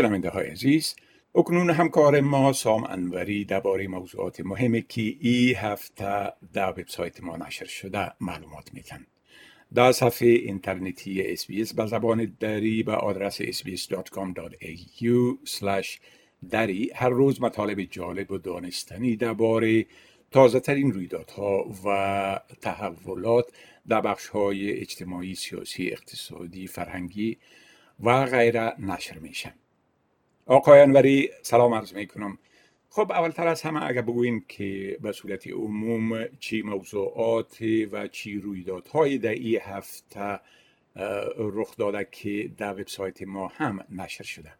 شنونده های عزیز اکنون همکار ما سام انوری درباره موضوعات مهمی که ای هفته در وبسایت ما نشر شده معلومات میتن در صفحه اینترنتی اسبیس به زبان دری به آدرس sbs.com.au دری هر روز مطالب جالب و دانستنی درباره تازه ترین رویدادها و تحولات در بخش های اجتماعی، سیاسی، اقتصادی، فرهنگی و غیره نشر میشن. آقای انوری سلام عرض می کنم خب اولتر از همه اگر بگوییم که به صورت عموم چی موضوعات و چی رویدادهای در این هفته رخ داده که در وبسایت ما هم نشر شده.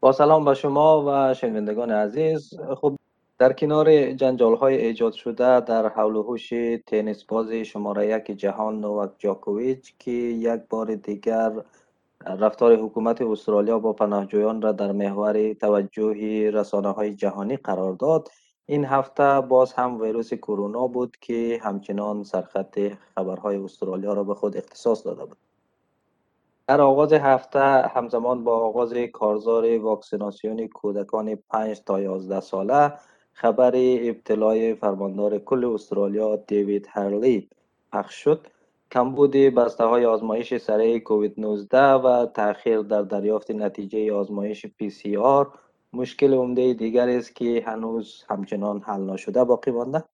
با سلام به شما و شنوندگان عزیز. خب در کنار جنجال های ایجاد شده در حول و حوش تنیس باز شماره یک جهان نوک جاکوویچ که یک بار دیگر رفتار حکومت استرالیا با پناهجویان را در محور توجه رسانه های جهانی قرار داد. این هفته باز هم ویروس کرونا بود که همچنان سرخط خبرهای استرالیا را به خود اختصاص داده بود. در آغاز هفته همزمان با آغاز کارزار واکسیناسیون کودکان 5 تا 11 ساله خبر ابتلای فرماندار کل استرالیا دیوید هرلی پخش شد. کمبود بسته های آزمایش سره کووید 19 و تاخیر در دریافت نتیجه آزمایش پی سی آر. مشکل عمده دیگر است که هنوز همچنان حل نشده باقی مانده؟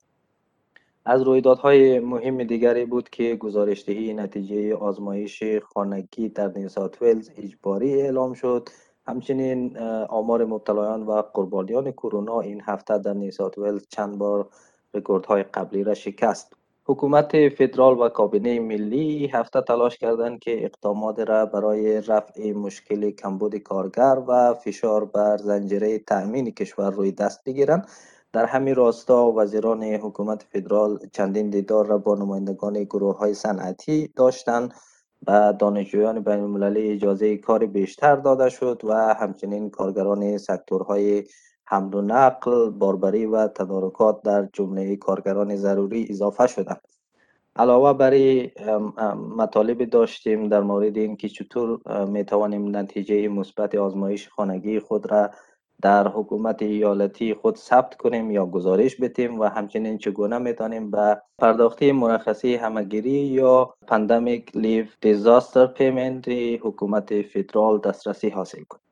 از رویدادهای مهم دیگری بود که گزارشدهی نتیجه آزمایش خانگی در نیوساوت ولز اجباری اعلام شد. همچنین آمار مبتلایان و قربانیان کرونا این هفته در نیوساوت ولز چند بار رکوردهای قبلی را شکست. حکومت فدرال و کابینه ملی هفته تلاش کردند که اقدامات را برای رفع مشکل کمبود کارگر و فشار بر زنجیره تأمین کشور روی دست بگیرند. در همین راستا وزیران حکومت فدرال چندین دیدار را با نمایندگان گروه های صنعتی داشتند و دانشجویان بین المللی اجازه کار بیشتر داده شد و همچنین کارگران سکتورهای حمل و نقل، باربری و تدارکات در جمله کارگران ضروری اضافه شدند. علاوه بر این مطالب داشتیم در مورد اینکه چطور می توانیم نتیجه مثبت آزمایش خانگی خود را در حکومت ایالتی خود ثبت کنیم یا گزارش بدیم و همچنین چگونه می‌تونیم به پرداختی مرخصی همگیری یا Pandemic Leave Disaster Payment حکومت فدرال دسترسی حاصل کنیم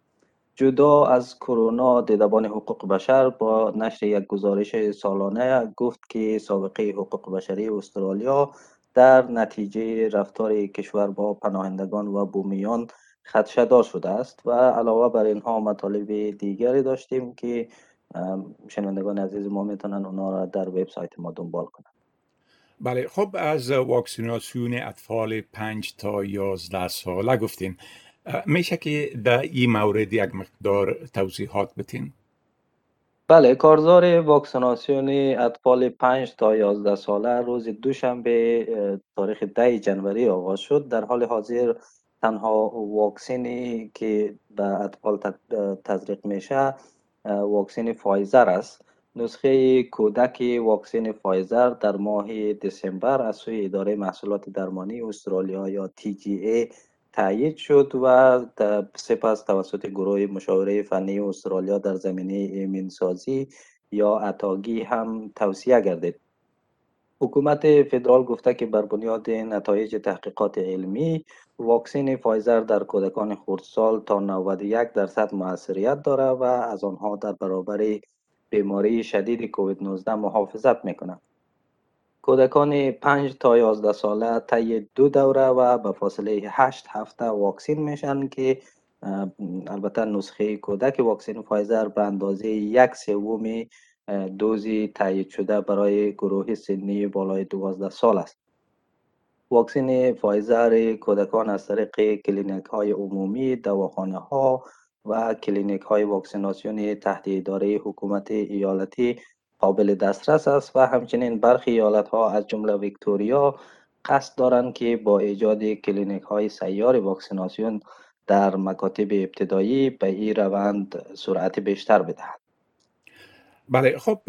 جدا از کرونا دیدبان حقوق بشر با نشر یک گزارش سالانه گفت که سابقه حقوق بشری استرالیا در نتیجه رفتار کشور با پناهندگان و بومیان خدشدار شده است و علاوه بر اینها مطالب دیگری داشتیم که شنوندگان عزیز ما می‌تونن اونا را در وبسایت ما دنبال کنند بله خب از واکسیناسیون اطفال 5 تا 11 ساله گفتین میشه که در این مورد یک مقدار توضیحات بتین بله کارزار واکسیناسیون اطفال 5 تا 11 ساله روز دوشنبه تاریخ 10 جنوری آغاز شد. در حال حاضر تنها واکسینی که به اطفال تزریق میشه واکسین فایزر است. نسخه کودک واکسین فایزر در ماه دسامبر از سوی اداره محصولات درمانی استرالیا یا TGA تایید شد و سپس توسط گروه مشاوره فنی استرالیا در زمینه ایمنسازی یا اتاگی هم توصیه گردید. حکومت فدرال گفته که بر بنیاد نتایج تحقیقات علمی واکسین فایزر در کودکان خردسال تا 91 درصد موثریت داره و از آنها در برابر بیماری شدید کووید 19 محافظت می‌کنند کودکان 5 تا 11 ساله طی دو دوره و به فاصله 8 هفته واکسین میشن که البته نسخه کودک واکسین فایزر به اندازه یک سوم دوزی تایید شده برای گروه سنی بالای 12 سال است. واکسین فایزر کودکان از طریق کلینیک های عمومی دواخانه ها و کلینیک های واکسیناسیون تحت اداره حکومت ایالتی قابل دسترس است و همچنین برخی ایالت ها از جمله ویکتوریا قصد دارند که با ایجاد کلینیک های سیار واکسیناسیون در مکاتب ابتدایی به این روند سرعت بیشتر بدهند بله خب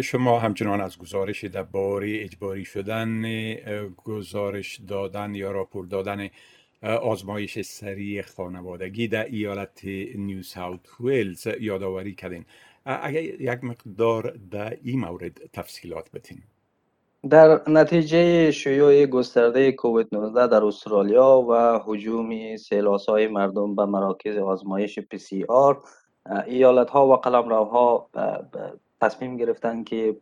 شما همچنان از گزارش درباره اجباری شدن گزارش دادن یا راپور دادن آزمایش سریع خانوادگی در ایالت نیو ساوت ویلز. یادآوری کردین. اگر یک مقدار در این مورد تفصیلات بدین در نتیجه شیوع گسترده کووید 19 در استرالیا و هجوم سیل‌آسای مردم به مراکز آزمایش پی سی آر ایالت ها و قلمرو ها تصمیم گرفتن که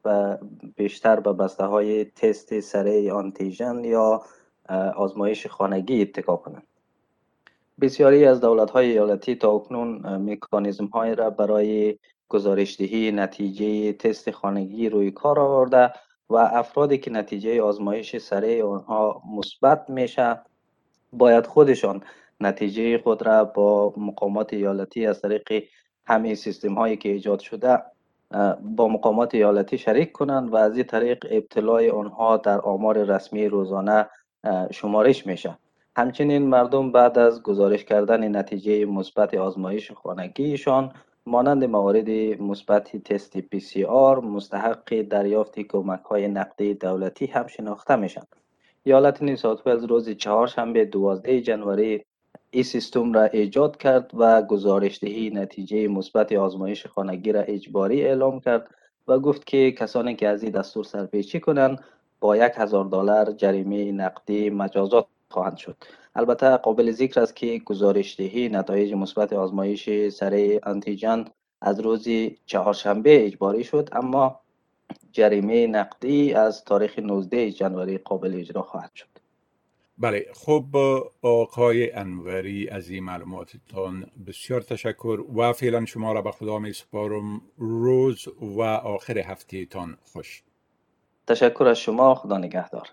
بیشتر به بسته های تست سریع آنتیژن یا آزمایش خانگی اتکا کنند. بسیاری از دولت های ایالتی تا اکنون مکانیزم های را برای گزارشدهی نتیجه تست خانگی روی کار آورده و افرادی که نتیجه آزمایش سریع آنها مثبت میشه باید خودشان نتیجه خود را با مقامات ایالتی از طریق همه سیستم هایی که ایجاد شده با مقامات ایالتی شریک کنند و از این طریق ابتلاع آنها در آمار رسمی روزانه شمارش میشه. همچنین مردم بعد از گزارش کردن نتیجه مثبت آزمایش خانگیشان مانند موارد مثبت تست پی سی آر مستحق دریافت کمک های نقدی دولتی هم شناخته میشن. ایالت نیو از روز چهارشنبه 12 جنوری این سیستم را ایجاد کرد و گزارشدهی نتیجه مثبت آزمایش خانگی را اجباری اعلام کرد و گفت که کسانی که از این دستور سرپیچی کنند با یک هزار دلار جریمه نقدی مجازات خواهند شد. البته قابل ذکر است که گزارشدهی نتایج مثبت آزمایش سره انتیجن از روز چهارشنبه اجباری شد اما جریمه نقدی از تاریخ 19 جنوری قابل اجرا خواهد شد. بله خب آقای انوری از این معلوماتتان بسیار تشکر و فعلا شما را به خدا می سپارم روز و آخر هفته تان خوش. تشکر از شما خدا نگهدار.